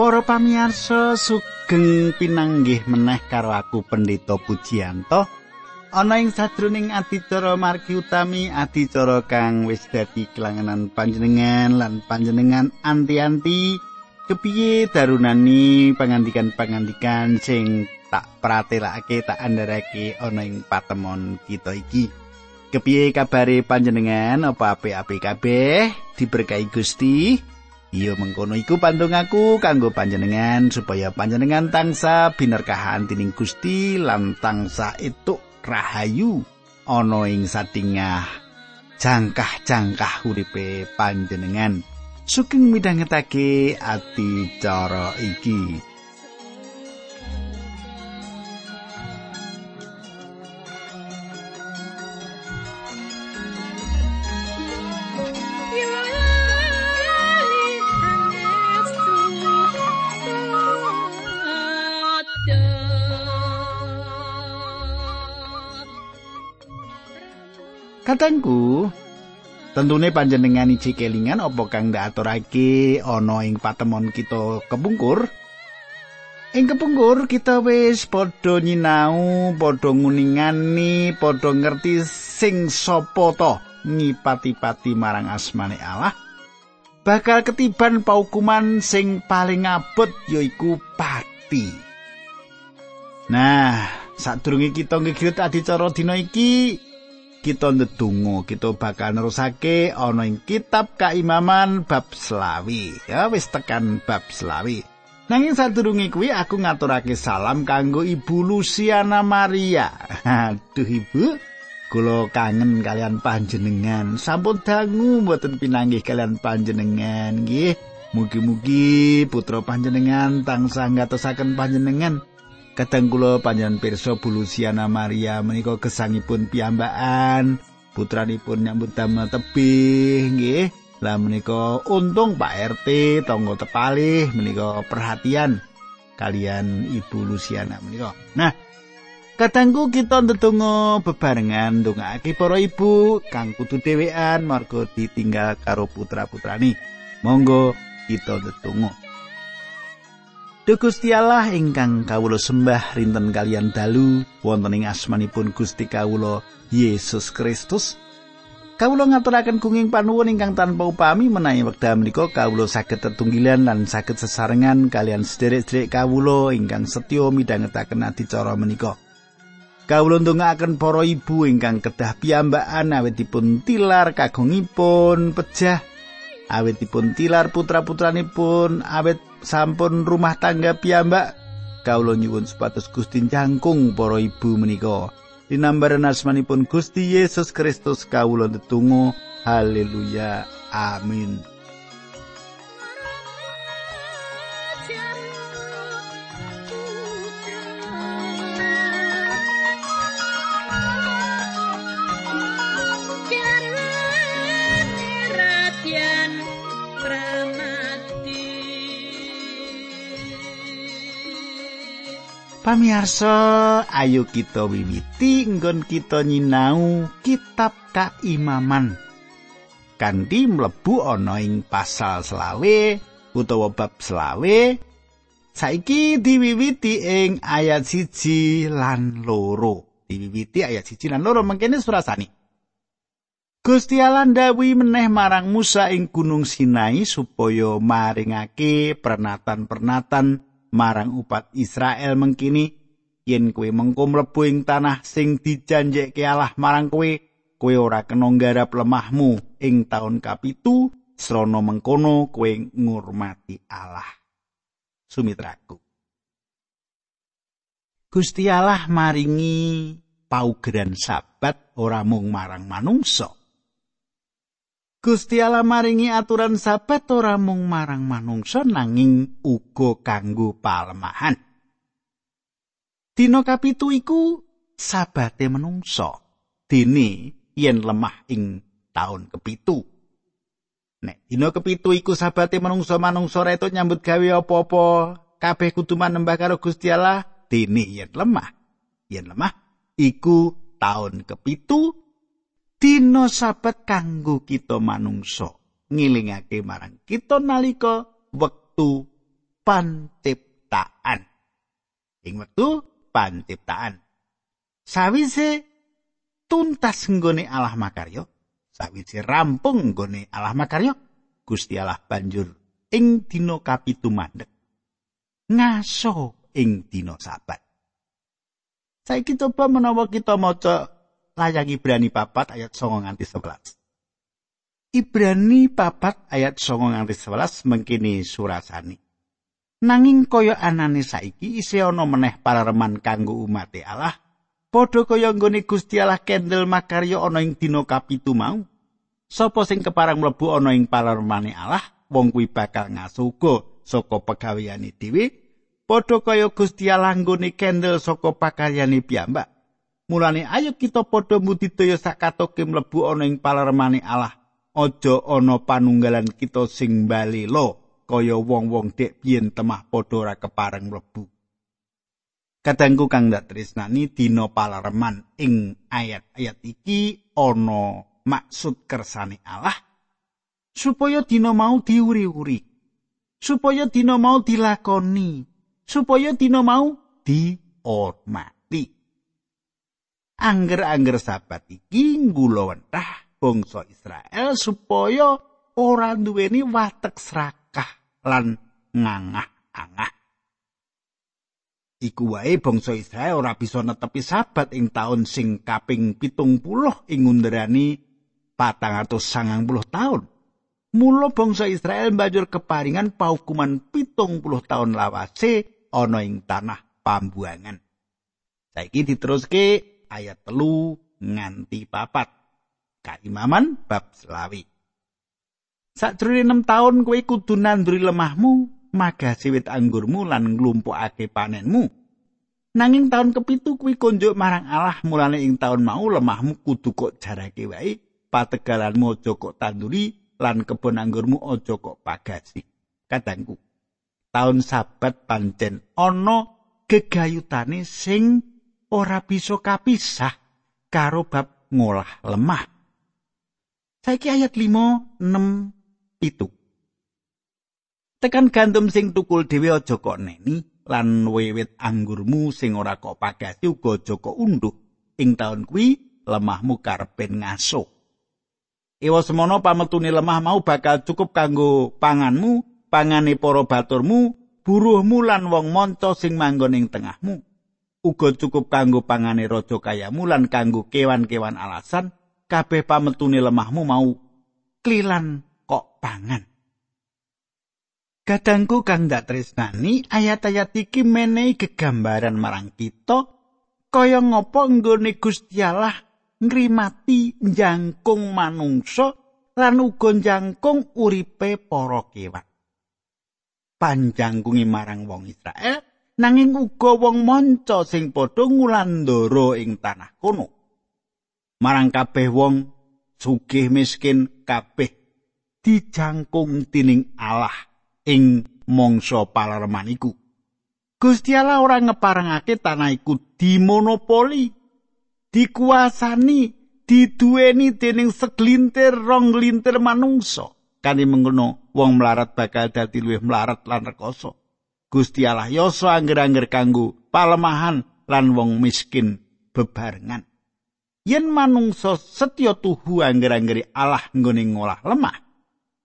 Para pamirsa sugeng pinanggih meneh karo aku Pendeta Pujiyanto. Ana ing sadroning adicara margi utami adicara kang wis dadi kelangenan panjenengan lan panjenengan anti-anti kepiye darunani pangandikan-pangandikan sing tak pratelake tak andharake ana ing patemon kita iki. Kepiye kabare panjenengan apa apik-apik kabeh diberkahi Gusti? Iya mengkono iku pandongaku kanggo panjenengan supaya panjenengan tangsa binerkahan tining Gusti lan tangsa itu rahayu ana ing satingah jangkah-jangkah uripe panjenengan. Sugeng midhangetake ati cara iki. Katengku, tentune panjenengan iki kelingan apa kang ndak aturake ana ing patemon kita kepungkur? Ing kepungkur kita wis padha nyinau, padha nguningani, padha ngerti sing sapa to ngipati-pati marang asmane Allah. Bakal ketiban paukuman sing paling abot yaiku pati. Nah, sadurunge kita ngegilut adicara dina iki, kita ndedonga kita bakal nerusake ana ing kitab kaimaman bab selawi. Ya wis tekan bab selawi. Nanging sadurunge kuwi aku ngaturake salam kanggo ibu Luciana Maria. Aduh ibu. Kula kangen kalian panjenengan. Sampun dangu mboten pinanggih kalian panjenengan nggih. Mugi-mugi putra panjenengan tansah ngatosaken panjenengan Kadang kula panjenengan pirsa Bulusiana Maria menika gesangipun piyambakan, putranipun nyambut damel tebih nggih. Lah menika untung Pak RT tangga tepalih menika perhatian kalian Ibu Luciana menika. Nah, kadangku kita ndedonga bebarengan ndongaake para ibu kang kudu dhewean marga ditinggal karo putra-putrani. Monggo kita ndedonga. Duh Gusti Allah ingkang kawula sembah rinten kalian dalu wonten ing asmanipun Gusti kawula Yesus Kristus. Kawula ngaturaken kenging panuwun ingkang tanpa upami menawi wekdal menika kawula saged tetunggilan lan saged sesarengan kalian sederek-sederek kawula ingkang setya midhangetaken adicara menika. Kawula ndongaaken para ibu ingkang kedah piyambakan awetipun tilar kagungipun pejah awetipun tilar putra-putranipun awet sampun rumah tangga piyambak. Kawula nyuwun supados Gusti jangkung para ibu menika. Dinambaran asmanipun Gusti Yesus Kristus kawula tetunggu haleluya. Amin Pamiarsa, ayo kita wiwiti nggon kita nyinau kitab kaimaman. Kanthi mlebu ana ing pasal selawe utawa bab selawe, saiki diwiwiti ing ayat siji lan loro. Diwiwiti ayat siji lan loro mangkene surasani. Gusti Allah ndawuhi meneh marang Musa ing Gunung Sinai supaya maringake pernatan-pernatan marang upat Israel mengkini yen kowe mengko mlebu ing tanah sing dijanjekke Allah marang kowe kowe ora kena nggarap lemahmu ing taun kapitu srana mengkono kowe ngurmati Allah. Sumitraku Gusti Allah maringi paugeran sabat ora mung marang manungsa Gusti Allah maringi aturan sabat ora mung marang manungsa nanging uga kanggo palemahan. Dina kapitu iku sabate manungsa. Dene yen lemah ing taun kepitu. Nek dina kepitu iku sabate manungsa manungsa reto nyambut gawe apa-apa kabeh kudu manembah karo Gusti Allah dene yen lemah. Yen lemah iku taun kepitu dina sabat kanggo kita manungsa ngilingake marang kita nalika wektu panciptaan. Ing wektu panciptaan. Sawise tuntas nggone Allah makarya, sawise rampung nggone Allah makarya, Gusti Allah banjur ing dina kapitu mandeg ngaso ing dina sabat. Saiki coba menawa kita maca layang Ibrani papat ayat 9 nganti 11. Ibrani papat ayat 9 nganti 11 mengkini surasani. Nanging kaya anane saiki isih ana meneh parareman kanggo umat Allah, padha kaya nggone Gusti Allah kendel makarya ana ing dina kapitu mau. Sapa sing keparang mlebu ana ing pararemane Allah, wong kuwi bakal ngasuga saka pegaweane dhewe, padha kaya Gusti Allah nggone kendel saka pakaryane piyambak. Mulane ayo kita padha mudidaya sakatoke mlebu ana ing pararemane Allah. Aja ana panunggalan kita sing balela kaya wong-wong dek biyen temah padha ora kepareng mlebu. Kadangku kang dak tresnani dina palareman ing ayat-ayat iki ana maksud kersane Allah. Supaya dina mau diuri-uri supaya dina mau dilakoni supaya dina mau dihormati angger-angger sabat iki ngula wentah bangsa Israel supaya ora duweni watek serakah lan ngangah-angah. Iku wae bangsa Israel ora bisa netepi sabat ing taun sing kaping pitung puluh ing ngunderani patang atau sangang puluh tahun. Mula bangsa Israel banjur keparingan paukuman pitung puluh tahun lawase ana ing tanah pambuangan. Saiki diteruske ayat telu nganti papat. kaimaman bab selawi. Sakjroning 6 taun kowe kudu nanduri lemahmu, magasi wit anggurmu lan nglumpukake panenmu. Nanging taun kepitu kuwi konjuk marang Allah mulane ing taun mau lemahmu kudu kok jarake wae, pategalanmu aja kok tanduri lan kebon anggurmu aja kok pagasi. Kadangku, taun sabat pancen ana gegayutane sing ora bisa kapisah karo bab ngolah lemah. Saiki ayat 5, 6, itu. Tekan gandum sing tukul dhewe aja kok neni lan wiwit anggurmu sing ora kok pagasi uga aja kok undhuh. Ing taun kuwi lemahmu karepen ngaso. Ewa semono pametune lemah mau bakal cukup kanggo panganmu, pangane para baturmu, buruhmu lan wong monco sing manggon ing tengahmu. Uga cukup kanggo pangane raja kayamu lan kanggo kewan-kewan alasan kabeh pametune lemahmu mau klilan kok pangan. Kadangku kang dak tresnani ayat-ayat iki menehi gegambaran marang kita kaya ngapa nggone Gusti Allah ngrimati jangkung manungsa lan uga jangkung uripe para kewan. Panjangkungi marang wong Israel nanging uga wong manca sing padha ngulandara ing tanah kono. marang kabeh wong sugih miskin kabeh dijangkung tining Allah ing mangsa palareman iku. Gusti Allah ora ngeparengake tanah iku dimonopoli, dikuasani, diduweni dening seglintir rong lintir manungsa. Kani mengono wong melarat bakal dadi luwih melarat lan rekoso. Gusti Allah yoso angger-angger kanggo palemahan lan wong miskin bebarengan. yen manungsa setya tuhu angger-anggeri Allah nggone ngolah lemah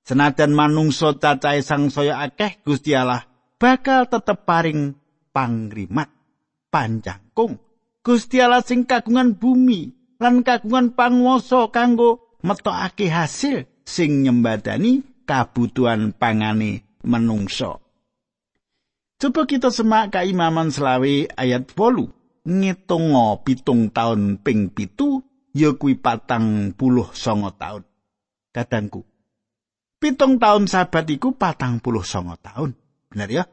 senajan manungsa cacahe sangsaya akeh Gusti Allah bakal tetep paring pangrimat panjangkung Gusti Allah sing kagungan bumi lan kagungan panguwasa kanggo metokake hasil sing nyembadani kabutuhan pangane manungsa Coba kita semak kaimaman selawe ayat 8. ngitunga pitung taun ping pitu ya kuwi patang puluh songo taun. Kadangku pitung taun sabat iku patang puluh songo taun. Bener ya?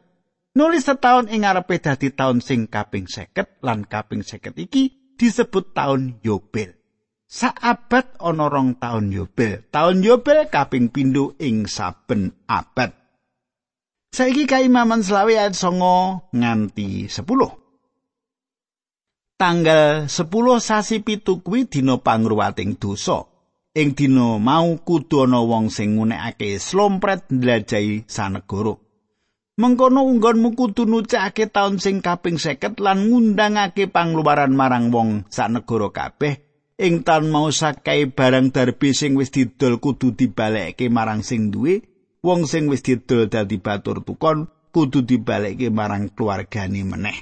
Nulis setahun ing ngarepe dadi taun sing kaping seket lan kaping seket iki disebut taun yobel. Saabad rong taun yobel. Taun yobel kaping pindho ing saben abad saiki kaimaman selawe ayat songo nganti sepuluh tanggal 10 sasi pitu kuwi dina pangruwating dosa. Ing dina mau kudu ana wong sing ngunekake slompret ndlajahi sanegara. Mengkono unggonmu kudu nucake taun sing kaping seket lan ngundangake pangluaran marang wong sanegara kabeh ing taun mau sakai barang darbi sing wis didol kudu dibalekke marang sing duwe wong sing wis didol dadi batur tukon kudu dibalekke marang keluargane meneh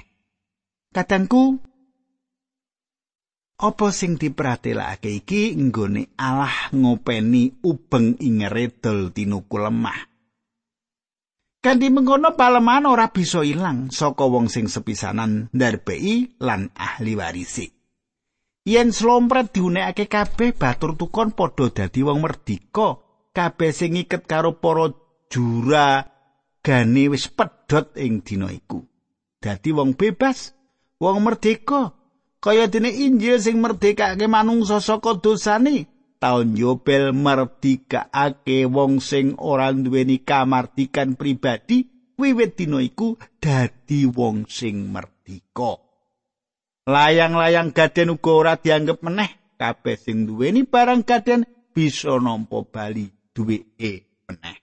Kadangku apa sing diperhatilake iki nggone Allah ngopeni ubeng ing redol tinuku lemah Kanthi mengkono paleman ora bisa ilang saka wong sing sepisanan ndarbei lan ahli warisi. Yen slompret diunekake kabeh batur tukon padha dadi wong merdika, kabeh sing iket karo para jura gane wis pedhot ing dina iku. Dadi wong bebas, wong merdeka, kaya dene Injil sing merdekake manungsa saka dosane. taun yobel merdikake wong sing ora duweni kamardikan pribadi wiwit dina iku dadi wong sing merdika layang-layang gaden uga ora dianggep meneh kabeh sing duweni barang gaden bisa nampa bali duweke meneh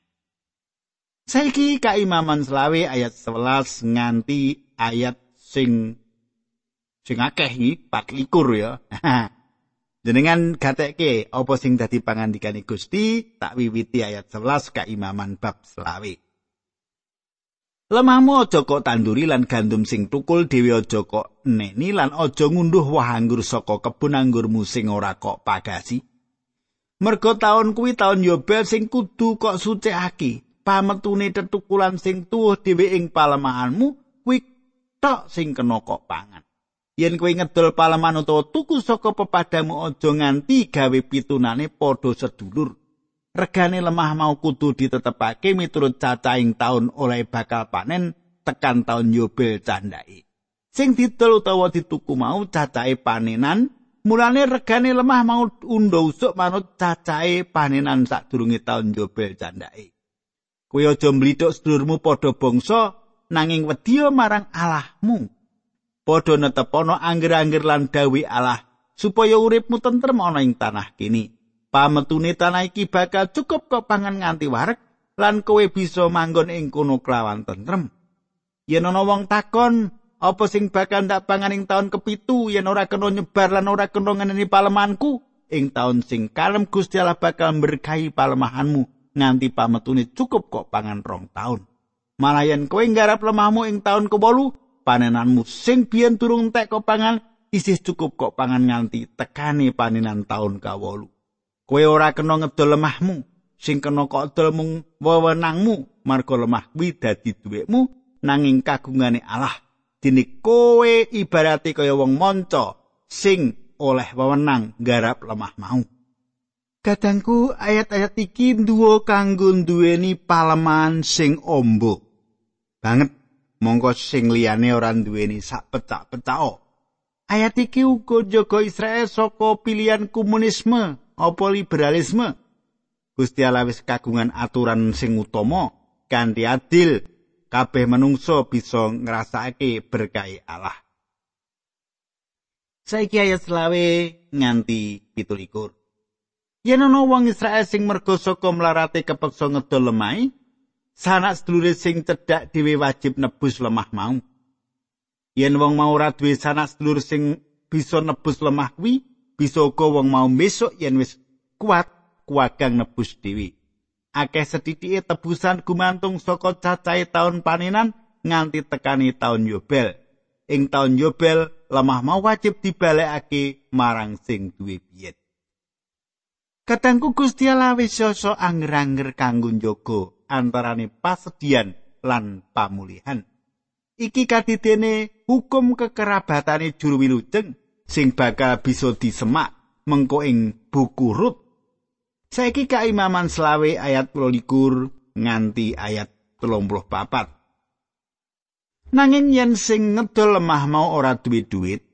saiki kaimaman selawe ayat 11 nganti ayat sing sing akeh iki 24 ya Jenengan gatekke apa sing dadi pangandikane Gusti tak wiwiti ayat 11 kaimaman bab selawe. Lemahmu aja kok tanduri lan gandum sing tukul dhewe aja kok neni lan aja ngunduh wah anggur saka kebun anggurmu sing ora kok pagasi. Mergo taun kuwi taun Yobel sing kudu kok sucikake. Pametune tetukulan sing tuwuh dhewe ing palemahanmu kuwi tok sing kena kok pangan. yen kowe ngedol paleman utawa tuku saka pepadamu aja nganti gawe pitunane padha sedulur regane lemah mau kudu ditetepake miturut cacahing taun oleh bakal panen tekan taun yobel candai sing didol utawa dituku mau cacahe panenan mulane regane lemah mau undha usuk manut cacahe panenan sadurunge taun yobel candai kowe aja mlithuk sedulurmu padha bangsa nanging wedi marang Allahmu padha netepono angger-angger lan dawi Allah supaya uripmu tentrem ana ing tanah kini. Pametune tanah iki bakal cukup kok pangan nganti warek lan kowe bisa manggon ing kono kelawan tentrem. Yen ana wong takon apa sing bakal ndak pangan ing taun kepitu yen ora kena nyebar lan ora kena ngeneni palemanku ing taun sing kalem Gusti Allah bakal berkahi palemahanmu nganti pametune cukup kok pangan rong taun. Malah yen kowe nggarap lemahmu ing taun kewolu panenanmu sing biyen durung tek kok pangan isih cukup kok pangan nganti tekani panenan taun kawolu. Kowe ora kena ngedol lemahmu, sing kena kok dol mung wewenangmu, marga lemah kuwi dadi duwekmu nanging kagungane Allah. Dene kowe ibarate kaya wong manca sing oleh wewenang garap lemah mau. Kadangku ayat-ayat iki duwo kanggo duweni paleman sing ombo. Banget mongko sing liyane ora duweni sak pecak-pecak. Ayat iki uga jaga Israel saka pilihan komunisme apa liberalisme. Gusti Allah wis kagungan aturan sing utama kanthi adil kabeh manungsa bisa ngrasakake berkah Allah. Saiki ayat selawe nganti pitulikur. Yen ana wong Israel sing mergo saka mlarate kepeksa ngedol lemai, sanak sedulur sing cedhak dhewe wajib nebus lemah mau. Yen wong mau ora duwe sanak sedulur sing bisa nebus lemah kuwi, bisa uga wong mau besok yen wis kuat kuwagang nebus dhewe. Akeh sedhithike tebusan gumantung saka cacahe taun panenan nganti tekani taun Yobel. Ing taun Yobel, lemah mau wajib dibalekake marang sing duwe biyen. Katangku Gusti Allah wis sosok anger-anger kanggo njogo antarane pasedian lan pamulihan. Iki kadidene hukum kekerabatane juru wilujeng sing bakal bisa disemak mengko ing buku Rut. Saiki kaimaman selawe ayat 12 nganti ayat 34. Nanging yen sing ngedol lemah mau ora duwe duit,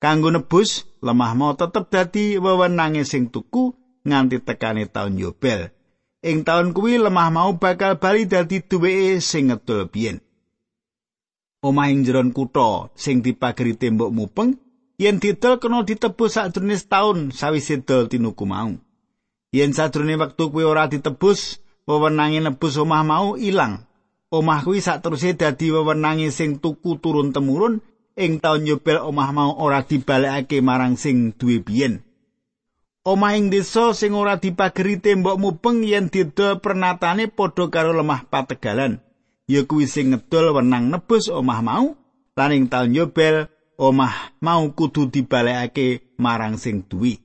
kanggo nebus lemah mau tetep dadi wewenange sing tuku nganti tekane taun Yobel. ing taun kuwi lemah mau bakal bali dadi duweke sing ngedol biyen. Omahing jeron kutha sing dipageri tembok mupeng yen didol kena ditebus sakjroning taun sawise dol tinuku mau. Yen sajroning wektu kuwi ora ditebus, wewenange nebus omah mau ilang. Omah kuwi saterusé dadi wewenange sing tuku turun temurun ing taun Yobel omah mau ora dibalekake marang sing duwe biyen. Omah ing desa sing ora dipageri tembok mubeng yen didol pernatane padha karo lemah pategalan. Ya kuwi sing ngedol wenang nebus omah mau lan ing taun Yobel omah mau kudu dibalekake marang sing duwe.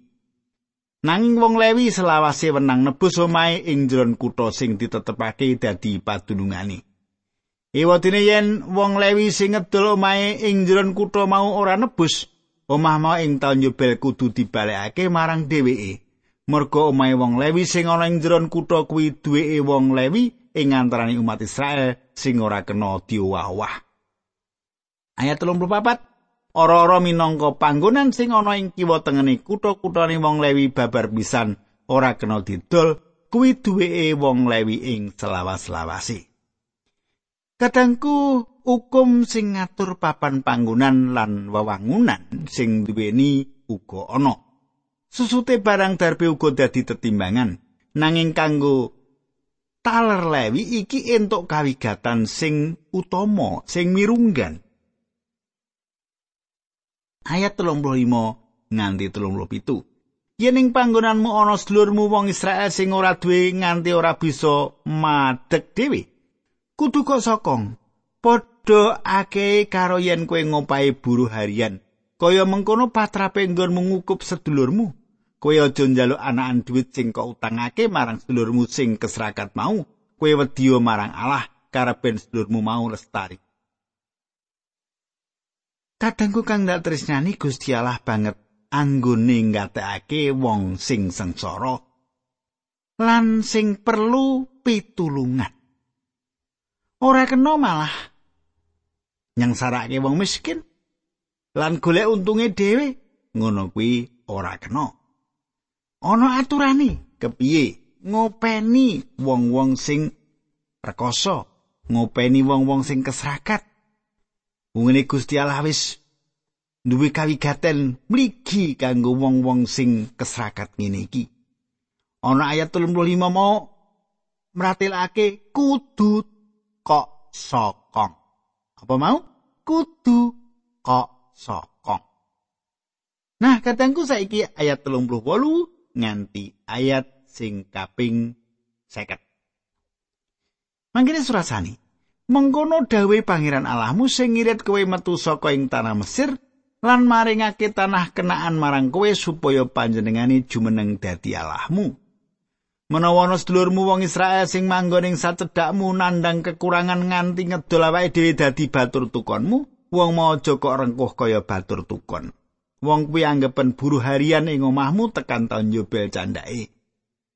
Nanging wong Lewi selawase wenang nebus omahe ing jron kutha sing ditetepake dadi padunungane. Ewadene yen wong Lewi sing ngedol omahe ing jero kutha mau ora nebus, omah mau ing taun Yobel kudu dibalekake marang dheweke. Merga omahe wong Lewi sing ana ing jero kutha kuwi duweke wong Lewi ing antaraning umat Israel sing ora kena diowah-owah. Ayat 34 Ora-ora minangka panggonan sing ana ing kiwa tengene kutha-kuthane wong Lewi babar pisan ora kena didol kuwi duweke wong Lewi ing selawas-lawase. Kadangku hukum sing ngatur papan panggonan lan wewangunan sing duweni uga ana. Susute barang darbe uga dadi tetimbangan. Nanging kanggo taler lewi iki entuk kawigatan sing utama, sing mirunggan. Ayat 35 nganti 37. Yen ing panggonanmu ana sedulurmu wong Israel sing ora duwe nganti ora bisa madeg dhewe, kudu kok sokong padha akeh karo yen kowe ngopahi buruh harian. Kaya mengkono patrape nggon mengukup sedulurmu. Kowe aja njaluk anakan duit sing kok utangake marang sedulurmu sing keserakat mau. Kowe wedi marang Allah karepen sedulurmu mau lestari Kadangku kang ndak tresnani Gusti Allah banget anggone ngatekake wong sing sengsara lan sing perlu pitulungan. ora kena malah nyangsarake wong miskin lan golek untunge dhewe ngono kuwi ora kena ana aturane kepiye ngopeni wong-wong sing rekoso ngopeni wong-wong sing kesrakat wongene Gusti Allah wis duwe kawigaten mligi kanggo wong-wong sing kesrakat ngene iki ana ayat 35 mau mratilake kudu kok sokong. Apa mau? Kudu kok sokong. Nah, katangku saiki ayat 38 nganti ayat sing kaping 50. Mangkene surasani. Mengkono dawe pangeran Allahmu sing ngirit kowe metu saka ing tanah Mesir lan maringake tanah kenaan marang kowe supaya panjenengane jumeneng dadi Allahmu. Menawa ana sedulurmu wong Israel sing manggon ing sacedhakmu nandang kekurangan nganti ngedol awake dhewe dadi batur tukonmu, wong mau aja kok rengkuh kaya batur tukon. Wong kuwi anggapan buruh harian ing omahmu tekan taun Yobel candake.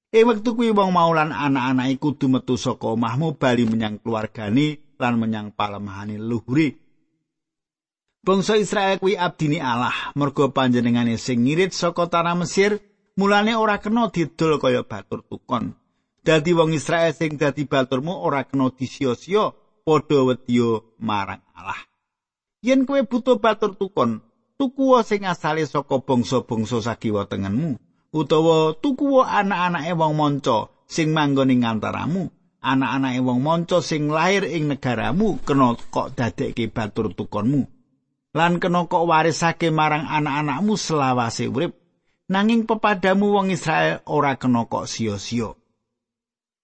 Ing wektu kuwi wong mau lan anak-anake kudu metu saka omahmu bali menyang keluargane lan menyang palemahane luhure. Bangsa Israel kuwi abdini Allah, merga panjenengane sing ngirit saka tanah Mesir Mulane ora kena didol kaya batur tukon. Dadi wong Israel sing dadi baturmu ora kena disia-sia padha wedya marang Allah. Yen kowe butuh batur tukon, tuku sing asale saka bangsa-bangsa sakiwa tengenmu utawa tuku anak-anake wong manca sing manggon ing antaramu. Anak-anake wong manca sing lair ing negaramu kena kok dadekke batur tukonmu. Lan kena kok warisake marang anak-anakmu selawase urip. nanging pepadamu wong Israel ora kena kok sia-sia.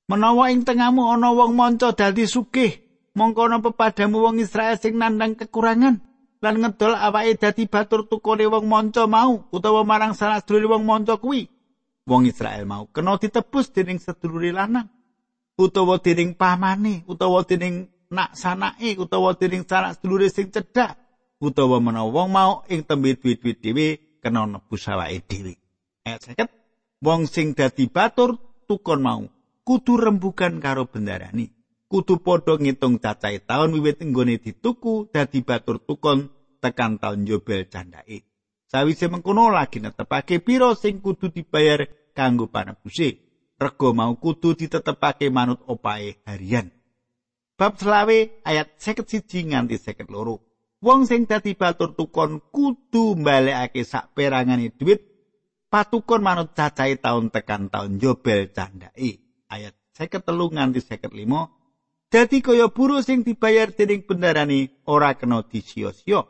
Menawa ing tengahmu ana wong manca dadi sugih, mongko ana pepadamu wong Israel sing nandang kekurangan lan ngedol awake dadi batur tukone wong manca mau utawa marang salah sedulur wong manca kuwi. Wong Israel mau kena ditebus dening sedulure lanang utawa dening pamane utawa dening nak sanake utawa dening salah sedulure sing cedhak utawa menawa wong mau ing tembe duit-duit dhewe kena nebus awake dhewe. Ayat 50. Wong sing dadi batur tukon mau kudu rembugan karo bendarani. Kudu padha ngitung cacahe taun wiwit nggone dituku dadi batur tukon tekan taun Yobel candake. Sawise mengkono lagi netepake pira sing kudu dibayar kanggo panebuse. Rego mau kudu ditetepake manut opae harian. Bab selawe ayat 51 nganti 52. wong sing dadi batur tukon kudu mbalekake sak perangane dhuwit patukon manut cacahe taun tekan taun Yobel candake ayat 53 nganti 55 Dadi kaya buruh sing dibayar dening bendarane ora kena disia-sia.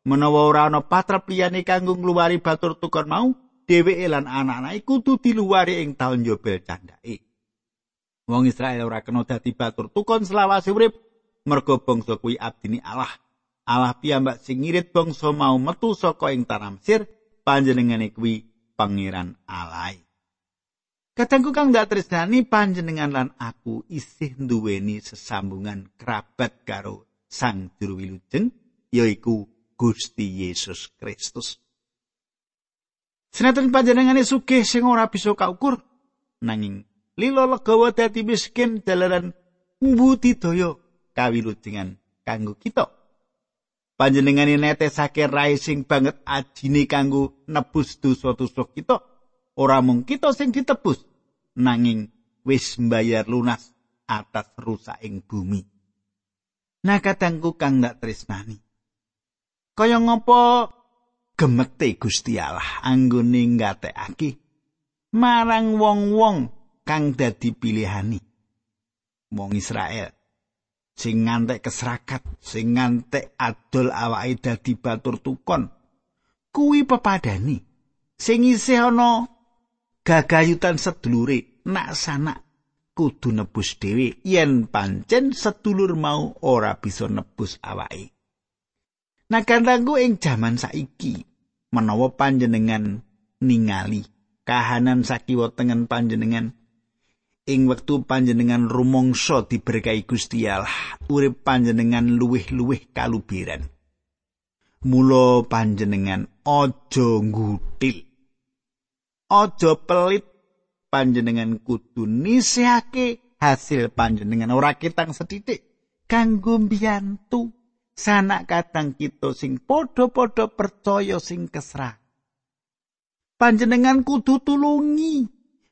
Menawa ora ana patrap liyane kanggo ngluwari batur tukon mau, dheweke lan anak-anake kudu diluwari ing taun Yobel candhake. Wong Israel ora kena dadi batur tukon selawase urip merga bangsa kuwi abdini Allah. Allah piyambak sing ngirit bangsa mau metu saka ing tanah Mesir, panjenengane kuwi pangeran Allah. Katengku kang dak tresnani panjenengan lan aku isih nduweni sesambungan kerabat karo Sang Juru Wilujeng yaiku Gusti Yesus Kristus. Senajan panjenengane sugih sing ora bisa kaukur nanging lilo legawa dadi miskin dalaran mbuti daya kawilujengan kanggo kita. Panjenengane netesake rai sing banget ajine kanggo nebus dosa-dosa kita. ora mung kita sing ditebus nanging wis mbayar lunas atas rusak ing bumi. Nah katangku kang ndak tresnani. Kaya ngopo gemete Gusti Allah anggone ngatekake marang wong-wong kang dadi pilihani. Wong Israel sing ngantek keserakat, sing ngantek adol awake dadi batur tukon. Kuwi pepadani sing isih ana gagayutan sedulure nak sanak kudu nebus dhewe yen pancen sedulur mau ora bisa nebus awake. Nah kantangku ing jaman saiki menawa panjenengan ningali kahanan sakiwa tengen panjenengan. Ing wektu panjenengan rumangsa diberkahi Gusti Allah urip panjenengan luwih-luwih kalubiran. Mula panjenengan aja nggutil aja pelit panjenengan kudu nisihake hasil panjenengan. Ora kitang setitik kanggo mbiyantu sanak kadang kita sing padha-padha percaya sing kesrah panjenengan kudu tulungi.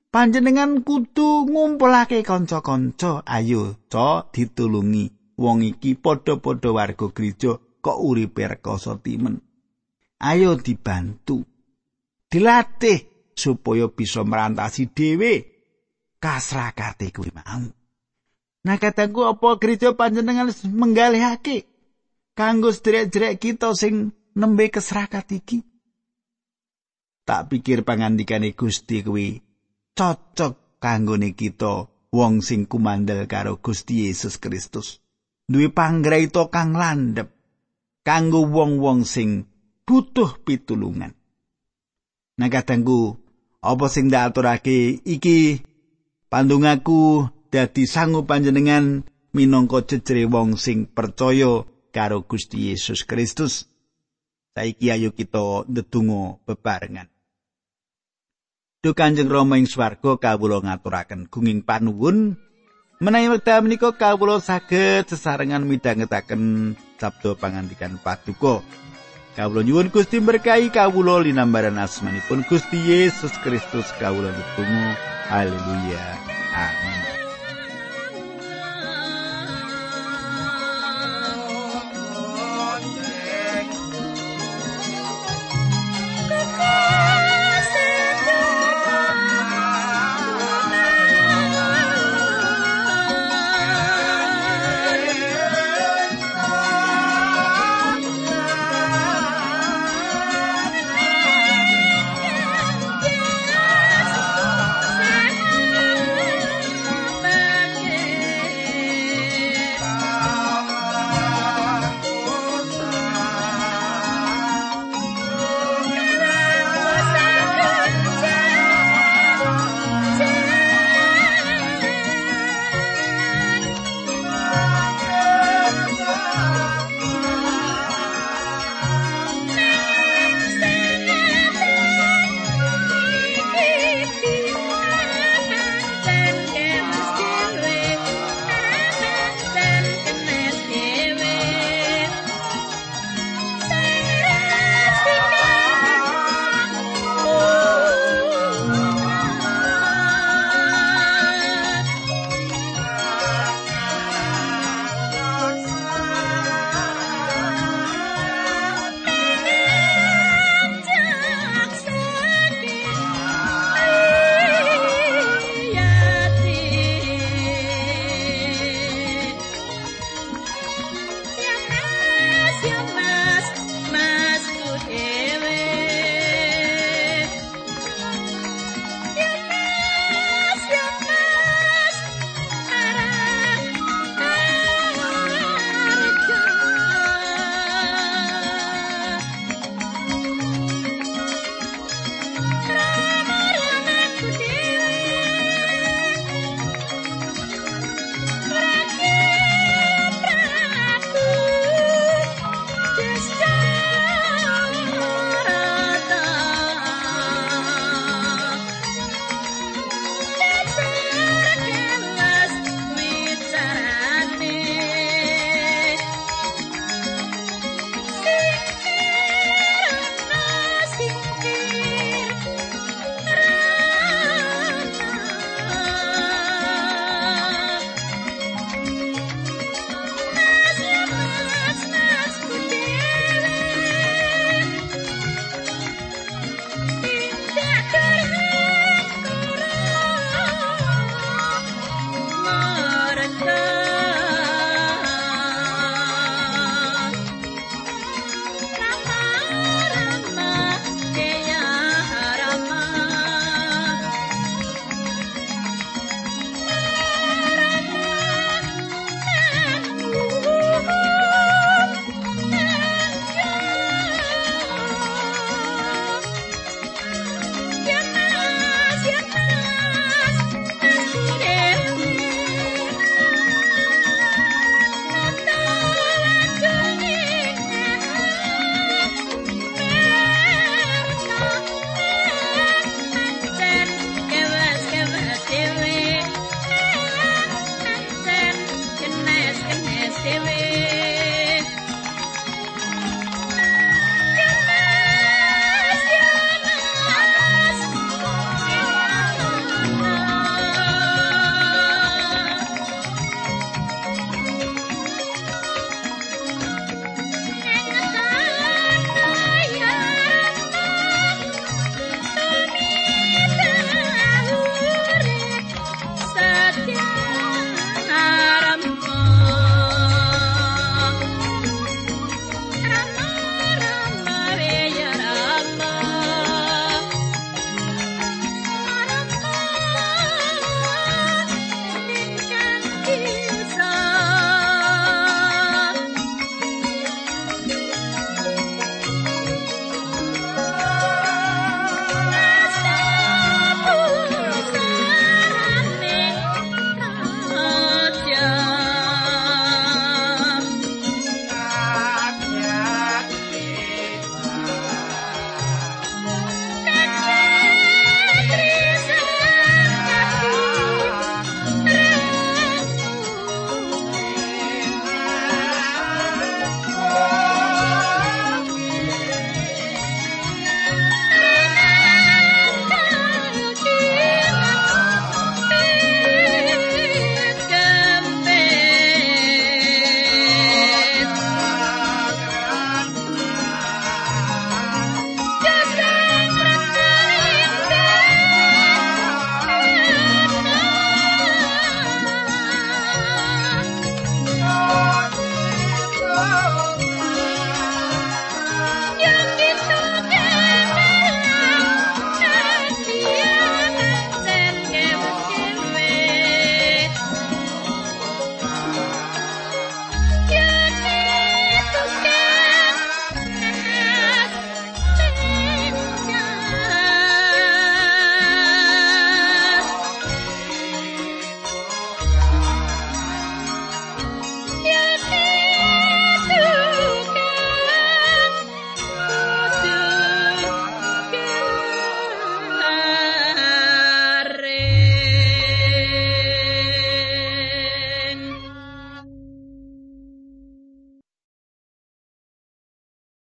Panjenengan kudu ngumpulake kanca-kanca. Ayo co ditulungi. Wong iki padha-padha warga gereja kok uripe rekoso timen. Ayo dibantu. Dilatih supaya bisa merantasi dhewe. Kasrakate kuwi mau. Nah kataku apa gereja panjenengan menggalihake kanggo sedherek-sedherek kita sing nembe kesrakat iki. Tak pikir pangandikane Gusti kuwi cocok kanggone kita wong sing kumandel karo Gusti Yesus Kristus. Duwe panggraita kang landhep kanggo wong-wong sing butuh pitulungan. Nah kadangku apa sing ndaturake iki pandungaku dadi sangu panjenengan minangka jejere wong sing percaya karo Gusti Yesus Kristus. Saiki ayo kita ndedonga bebarengan. Duh Kanjeng Rama ing swarga kawula ngaturaken gunging panuwun. Menawi wekdal menika kawula saged sesarengan midhangetaken sabda pangandikan paduka. Kawula nyuwun Gusti berkahi kawula linambaran asmanipun Gusti Yesus Kristus. Kawula nutung. Haleluya.